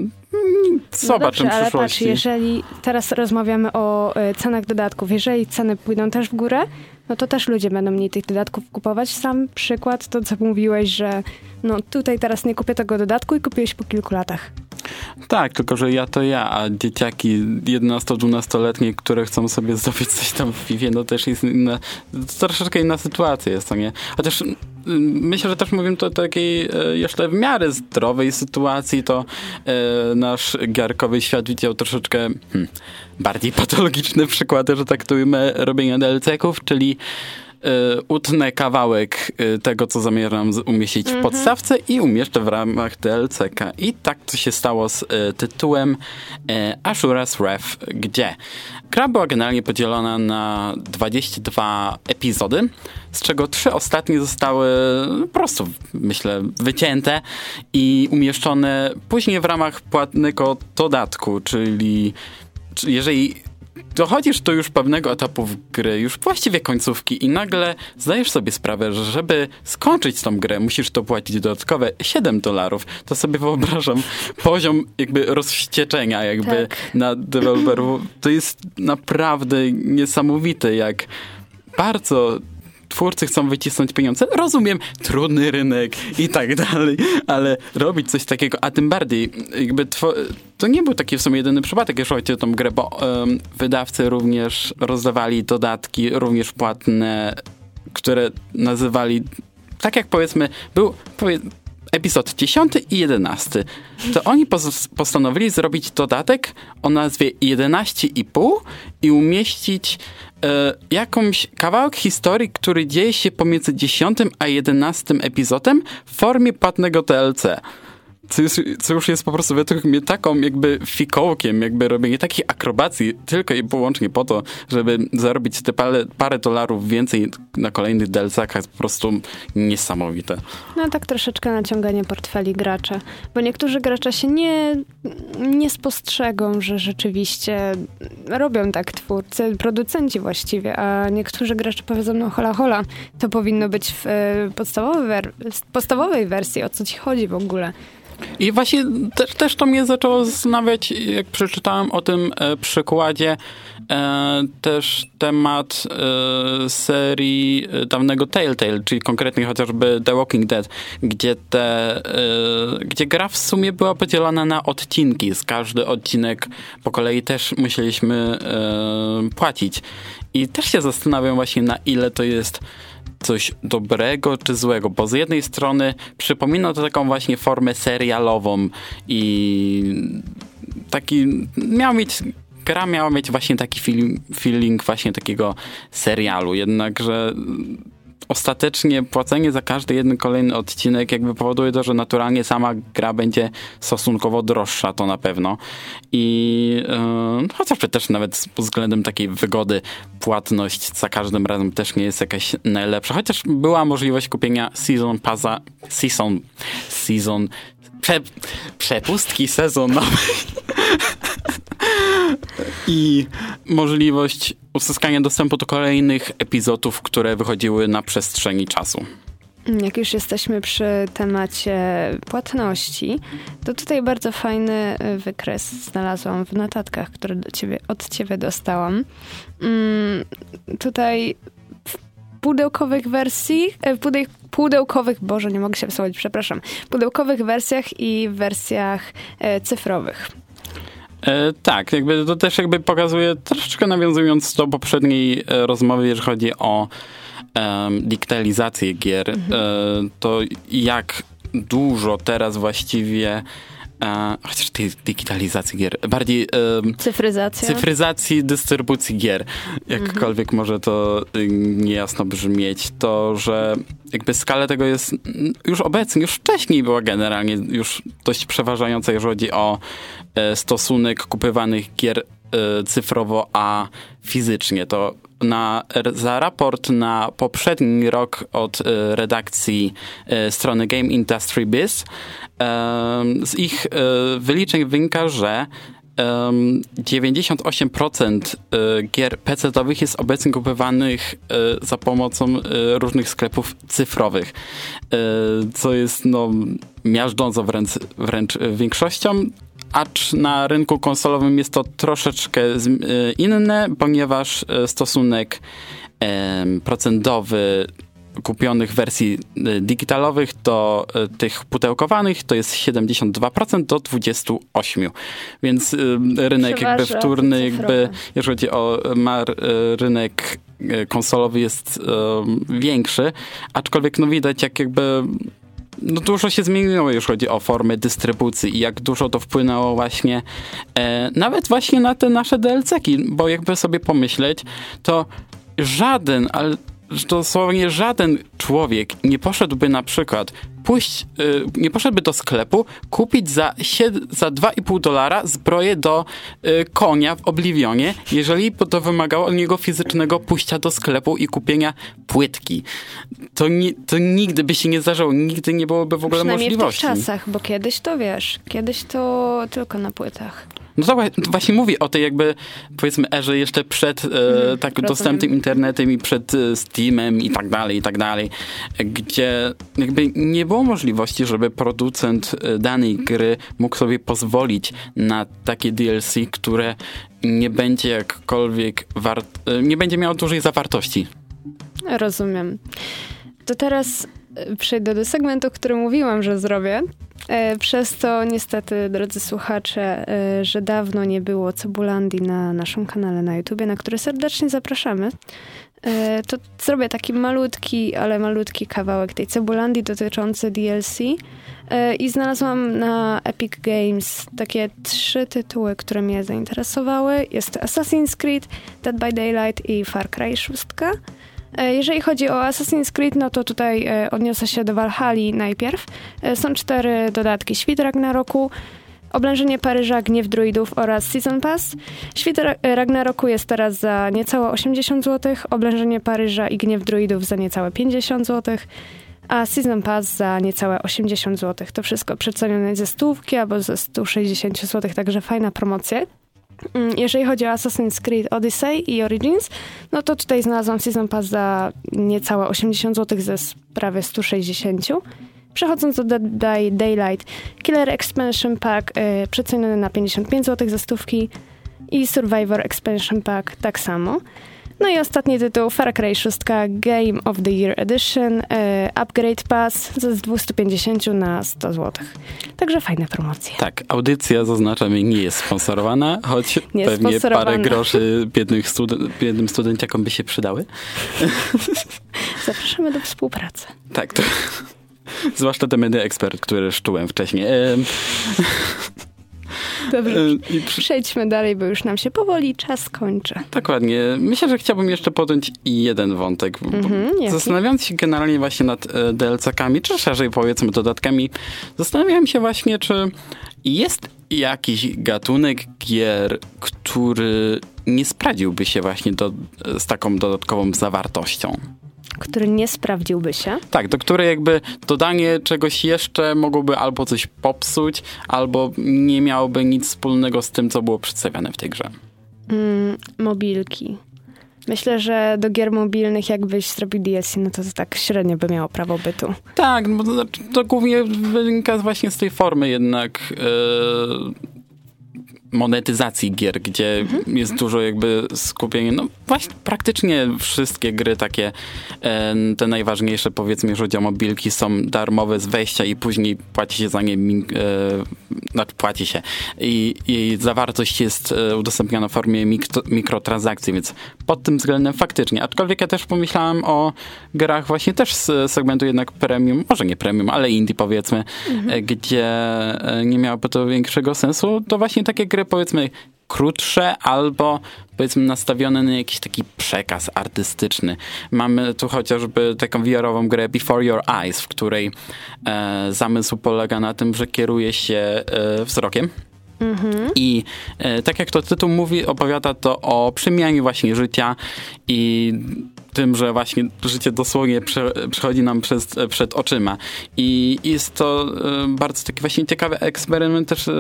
zobaczymy no dobrze, w przyszłości. Ale patrz, jeżeli teraz rozmawiamy o y, cenach dodatków, jeżeli ceny pójdą też w górę, no to też ludzie będą mniej tych dodatków kupować. Sam przykład, to co mówiłeś, że no tutaj teraz nie kupię tego dodatku i kupiłeś po kilku latach. Tak, tylko że ja to ja, a dzieciaki 11-12-letnie, które chcą sobie [laughs] zdobyć coś tam w piwie, no też jest inna, troszeczkę inna sytuacja jest to, nie? Chociaż myślę, że też mówimy to o takiej e, jeszcze w miarę zdrowej sytuacji, to e, nasz giarkowy świat widział troszeczkę hmm, bardziej patologiczne przykłady, że tak to ujmę, robienia DLC-ków, czyli utnę kawałek tego, co zamierzam umieścić w podstawce i umieszczę w ramach DLC-ka. I tak to się stało z tytułem Ashura's Wrath, gdzie? Gra była generalnie podzielona na 22 epizody, z czego trzy ostatnie zostały po prostu, myślę, wycięte i umieszczone później w ramach płatnego dodatku, czyli jeżeli dochodzisz do już pewnego etapu w gry, już właściwie końcówki i nagle zdajesz sobie sprawę, że żeby skończyć tą grę, musisz to płacić dodatkowe 7 dolarów. To sobie wyobrażam [laughs] poziom jakby rozwścieczenia jakby Tak. na deweloperów. To jest naprawdę niesamowite, jak bardzo twórcy chcą wycisnąć pieniądze. Rozumiem, trudny rynek i tak [laughs] dalej, ale robić coś takiego, a tym bardziej jakby to nie był taki w sumie jedyny przypadek, jeśli chodzi o tą grę, bo um, wydawcy również rozdawali dodatki, również płatne, które nazywali, tak jak powiedzmy, był powie, epizod 10 i 11. To oni postanowili zrobić dodatek o nazwie 11,5 i umieścić e, jakąś kawałek historii, który dzieje się pomiędzy 10 a 11 epizodem w formie płatnego DLC. Co, jest, co, już jest po prostu według mnie taką jakby fikołkiem, jakby robienie takich akrobacji tylko i wyłącznie po to, żeby zarobić te parę, parę dolarów więcej na kolejnych DLC-kach jest po prostu niesamowite. No tak troszeczkę naciąganie portfeli gracza, bo niektórzy gracze się nie, nie spostrzegą, że rzeczywiście robią tak twórcy, producenci właściwie, a niektórzy gracze powiedzą, no hola hola, to powinno być w podstawowej, wer- podstawowej wersji, o co ci chodzi w ogóle. I właśnie też, też to mnie zaczęło zastanawiać, jak przeczytałem o tym e, przykładzie, e, też temat e, serii dawnego Telltale, czyli konkretnie chociażby The Walking Dead, gdzie, te, gdzie gra w sumie była podzielona na odcinki. Z każdy odcinek po kolei też musieliśmy płacić. I też się zastanawiam właśnie na ile to jest coś dobrego czy złego, bo z jednej strony przypomina to taką właśnie formę serialową i taki miał mieć gra miała mieć właśnie taki feeling, feeling właśnie takiego serialu, jednakże ostatecznie płacenie za każdy jeden kolejny odcinek jakby powoduje to, że naturalnie sama gra będzie stosunkowo droższa, to na pewno. I yy, też nawet pod względem takiej wygody płatność za każdym razem też nie jest jakaś najlepsza. Chociaż była możliwość kupienia Season Passa, Season, Season, prze, przepustki sezonowej. I możliwość uzyskania dostępu do kolejnych epizodów, które wychodziły na przestrzeni czasu. Jak już jesteśmy przy temacie płatności, to tutaj bardzo fajny wykres znalazłam w notatkach, które do ciebie, od ciebie dostałam. Mm, tutaj pudełkowych wersji, w pudeł, pudełkowych, boże, nie mogę się wsłuchać, przepraszam, pudełkowych wersjach i wersjach e, cyfrowych. E, tak, jakby to też jakby pokazuje, troszeczkę nawiązując do poprzedniej e, rozmowy, jeżeli chodzi o e, digitalizację gier, mhm. to jak dużo teraz właściwie e, chociaż tej digitalizacji gier, bardziej e, Cyfryzacja. cyfryzacji dystrybucji gier, jakkolwiek może to y, niejasno brzmieć, to że jakby skala tego jest mm, już obecnie, już wcześniej była generalnie już dość przeważająca, jeżeli chodzi o e, stosunek kupywanych gier cyfrowo, a fizycznie. To na, za raport na poprzedni rok od e, redakcji e, strony Game Industry Biz z ich wyliczeń wynika, że em, 98% e, gier PC-owych jest obecnie kupywanych e, za pomocą różnych sklepów cyfrowych, co jest no, miażdżąco wręcz, wręcz większością. Acz na rynku konsolowym jest to troszeczkę e, inne, ponieważ e, stosunek em, procentowy kupionych wersji e, digitalowych do e, tych pudełkowanych to jest 72% do 28%. Więc e, rynek jakby wtórny, jakby jeżeli chodzi o mar, e, rynek e, konsolowy jest e, większy, aczkolwiek no widać jak jakby no dużo się zmieniło, jeżeli chodzi o formę dystrybucji i jak dużo to wpłynęło właśnie e, nawet właśnie na te nasze DLC-ki, bo jakby sobie pomyśleć, to żaden, ale dosłownie żaden człowiek nie poszedłby na przykład pójść, y, nie poszedłby do sklepu, kupić za, za 2,5 dolara zbroję do y, konia w Oblivionie, jeżeli to wymagało od niego fizycznego pójścia do sklepu i kupienia płytki. To, ni- to nigdy by się nie zdarzyło, nigdy nie byłoby w ogóle Przynajmniej w tych możliwości. czasach, bo kiedyś to wiesz, kiedyś to tylko na płytach. No to właśnie mówi o tej jakby, powiedzmy, erze jeszcze przed e, tak rozumiem. dostępnym internetem i przed e, Steamem i tak dalej, i tak dalej, gdzie jakby nie było możliwości, żeby producent e, danej gry mógł sobie pozwolić na takie DLC, które nie będzie jakkolwiek wart, e, nie będzie miało dużej zawartości. Rozumiem. To teraz e, przejdę do segmentu, który mówiłam, że zrobię. E, Przez to niestety, drodzy słuchacze, e, że dawno nie było Cebulandii na naszym kanale na YouTubie, na który serdecznie zapraszamy. E, To zrobię taki malutki, ale malutki kawałek tej Cebulandii dotyczący DLC. I znalazłam na Epic Games takie trzy tytuły, które mnie zainteresowały. Jest to Assassin's Creed, Dead by Daylight i Far Cry 6. E, Jeżeli chodzi o Assassin's Creed, no to tutaj e, odniosę się do Valhalla najpierw. E, Są cztery dodatki. Świt Ragnaroku, Oblężenie Paryża, Gniew Druidów oraz Season Pass. Świt Ra- Ragnaroku jest teraz za niecałe 80 zł, Oblężenie Paryża i Gniew Druidów za niecałe 50 zł, a Season Pass za niecałe 80 zł. To wszystko przecenione ze stówki albo ze 160 zł, także fajna promocja. Mm, Jeżeli chodzi o Assassin's Creed Odyssey i Origins, no to tutaj znalazłam Season Pass za niecałe 80 zł ze prawie 160. Przechodząc do Dead by Daylight, Killer Expansion Pack y, przeceniony na 55 zł ze stówki i Survivor Expansion Pack tak samo. No i ostatni tytuł, Far Cry 6 Game of the Year Edition, y, Upgrade Pass z 250 na 100 zł. Także fajne promocje. Tak, audycja, zaznaczamy, nie jest sponsorowana, choć Nie pewnie parę groszy biednych studen- biednym studenciakom by się przydały. [laughs] Zapraszamy do współpracy. Tak, to, [laughs] zwłaszcza te medy ekspert, które szczułem wcześniej. Em, [laughs] Dobrze. em, i przy, Przejdźmy dalej, bo już nam się powoli czas kończy. dokładnie. Myślę, że chciałbym jeszcze podjąć jeden wątek. Mhm? Zastanawiając się generalnie właśnie nad e, DLC-kami, czy szerzej powiedzmy dodatkami, zastanawiałem się właśnie, czy jest jakiś gatunek gier, który nie sprawdziłby się właśnie do, z taką dodatkową zawartością. Który nie sprawdziłby się. Tak, do której jakby dodanie czegoś jeszcze mogłoby albo coś popsuć, albo nie miałoby nic wspólnego z tym, co było przedstawiane w tej grze. Mm, mobilki. Myślę, że do gier mobilnych jakbyś zrobił DLC, no to, to tak średnio by miało prawo bytu. Tak, bo to, znaczy, to głównie wynika właśnie z tej formy jednak e, monetyzacji gier, gdzie jest dużo jakby skupienie, no właśnie praktycznie wszystkie gry takie, e, te najważniejsze powiedzmy, jeżeli chodzi o mobilki, są darmowe z wejścia i później płaci się za nie e, znaczy płaci się i jej zawartość jest e, udostępniana w formie mikro, mikrotransakcji, więc pod tym względem faktycznie. Aczkolwiek ja też pomyślałem o grach właśnie też z segmentu jednak premium, może nie premium, ale indie powiedzmy, mhm. gdzie nie miałoby to większego sensu. To właśnie takie gry powiedzmy krótsze albo powiedzmy nastawione na jakiś taki przekaz artystyczny. Mamy tu chociażby taką VR-ową grę Before Your Eyes, w której e, zamysł polega na tym, że kieruje się e, wzrokiem. Mhm. I e, tak jak to tytuł mówi, opowiada to o przemianie właśnie życia i tym, że właśnie życie dosłownie prze, przechodzi nam przez, przed oczyma. I jest to e, bardzo taki właśnie ciekawy eksperyment też e,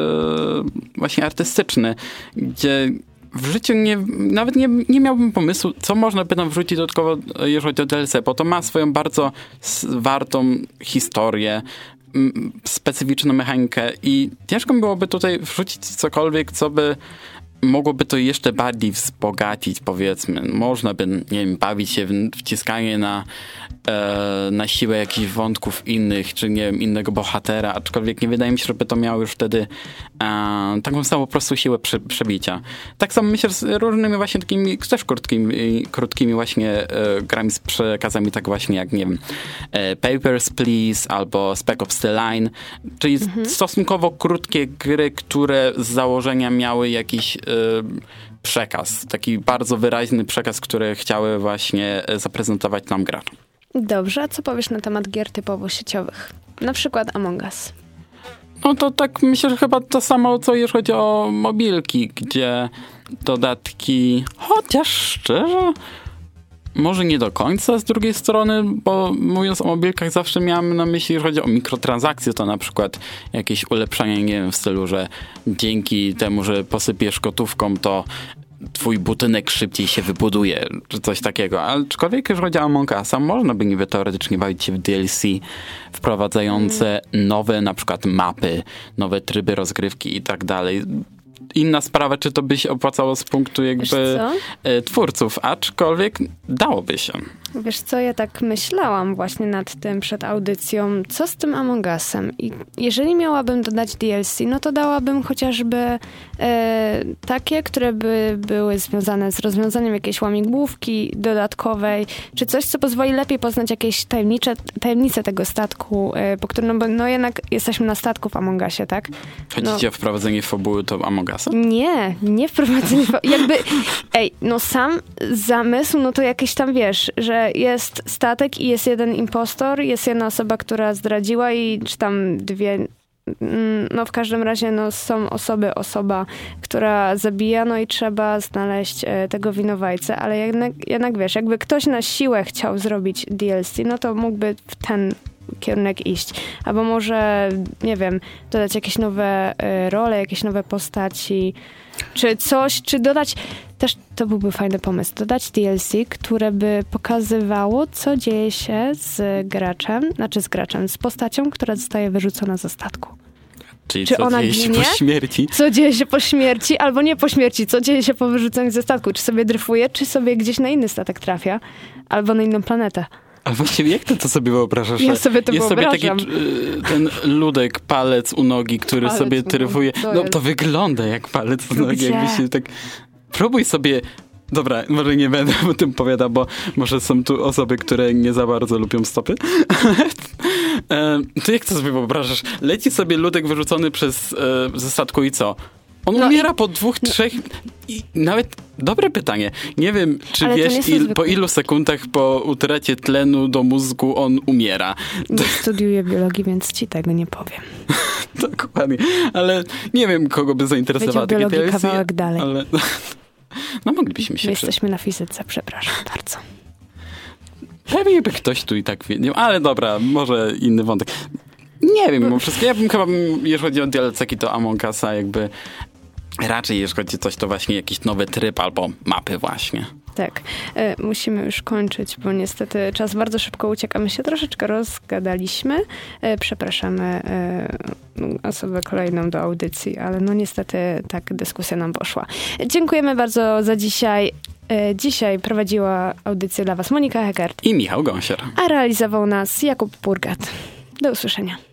właśnie artystyczny, gdzie w życiu nie, nawet nie, nie miałbym pomysłu, co można by tam wrzucić dodatkowo, jeżeli chodzi o DLC, bo to ma swoją bardzo wartą historię, specyficzną mechanikę i ciężko byłoby tutaj wrzucić cokolwiek, co by mogłoby to jeszcze bardziej wzbogacić, powiedzmy. Można by, nie wiem, bawić się w wciskanie na, e, na siłę jakichś wątków innych, czy nie wiem, innego bohatera, aczkolwiek nie wydaje mi się, żeby to miało już wtedy e, taką samą po prostu siłę prze, przebicia. Tak samo myślę z różnymi właśnie takimi też krótkimi, krótkimi właśnie e, grami z przekazami, tak właśnie jak, nie wiem, e, Papers, Please albo Spec Ops The Line, czyli mhm. stosunkowo krótkie gry, które z założenia miały jakiś e, przekaz, taki bardzo wyraźny przekaz, który chciały właśnie e, zaprezentować nam graczom. Dobrze, a co powiesz na temat gier typowo sieciowych? Na przykład Among Us. No to tak myślę, że chyba to samo, co jeżeli chodzi o mobilki, gdzie dodatki, chociaż szczerze, może nie do końca z drugiej strony, bo mówiąc o mobilkach zawsze miałem na myśli, że chodzi o mikrotransakcje, to na przykład jakieś ulepszenie, nie wiem, w stylu, że dzięki temu, że posypiesz gotówką, to twój budynek szybciej się wybuduje, czy coś takiego. Aczkolwiek, jeżeli chodzi o Among Usa, można by niby teoretycznie bawić się w DLC wprowadzające mm. nowe na przykład mapy, nowe tryby rozgrywki i tak dalej inna sprawa, czy to by się opłacało z punktu jakby e, twórców, aczkolwiek dałoby się. Wiesz co, ja tak myślałam właśnie nad tym przed audycją, co z tym Among Usem. I jeżeli miałabym dodać DLC, no to dałabym chociażby e, takie, które by były związane z rozwiązaniem jakiejś łamigłówki dodatkowej, czy coś, co pozwoli lepiej poznać jakieś tajemnicze, tajemnice tego statku, e, po którym, no bo no jednak jesteśmy na statku w Among Usie, tak? Chodzicie no. o wprowadzenie fabuły to Among Nie, nie wprowadzenie [laughs] fabuły. Jakby, ej, no sam zamysł, no to jakieś tam, wiesz, że jest statek i jest jeden impostor, jest jedna osoba, która zdradziła i czy tam dwie mm, no w każdym razie no, są osoby, osoba, która zabija, no i trzeba znaleźć e, tego winowajcę, ale jednak, jednak wiesz, jakby ktoś na siłę chciał zrobić DLC, no to mógłby w ten kierunek iść. Albo może, nie wiem, dodać jakieś nowe e, role, jakieś nowe postaci, czy coś, czy dodać, też to byłby fajny pomysł, dodać DLC, które by pokazywało, co dzieje się z graczem, znaczy z graczem, z postacią, która zostaje wyrzucona ze statku. Czyli czy co ona dzieje ginie? się po śmierci? Co dzieje się po śmierci, albo nie po śmierci, co dzieje się po wyrzuceniu ze statku? Czy sobie dryfuje, czy sobie gdzieś na inny statek trafia, albo na inną planetę. A właściwie jak ty to sobie wyobrażasz? Ja sobie to Jest sobie taki y, ten ludek, palec u nogi, który palec sobie tryfuje. No to wygląda jak palec u nogi, jakby się tak... Próbuj sobie Dobra, może nie będę o tym powiadał, bo może są tu osoby, które nie za bardzo lubią stopy. [laughs] e, to jak to sobie wyobrażasz? Leci sobie ludek wyrzucony przez e, ze statku i co? On no umiera i... po dwóch, trzech i nawet dobre pytanie. Nie wiem, czy Ale wiesz il, po ilu sekundach po utracie tlenu do mózgu on umiera. Nie studiuję biologii, więc ci tego nie powiem. [laughs] Dokładnie. Ale nie wiem, kogo by zainteresowała takie biologii kawałek dalej. Ale... [laughs] No moglibyśmy się... My jesteśmy na fizyce, przepraszam bardzo. Pewnie by ktoś tu i tak wiedział, ale dobra, może inny wątek. Nie wiem, mimo wszystko. Ja bym chyba, jeżeli chodzi o DLC, to Among Usa jakby Raczej jeśli chodzi o coś, to właśnie jakiś nowy tryb albo mapy właśnie. Tak. E, musimy już kończyć, bo niestety czas bardzo szybko ucieka. My się troszeczkę rozgadaliśmy. E, przepraszamy e, osobę kolejną do audycji, ale no niestety tak dyskusja nam poszła. Dziękujemy bardzo za dzisiaj. E, dzisiaj prowadziła audycję dla Was Monika Hegert i Michał Gąsier, a realizował nas Jakub Burgat. Do usłyszenia.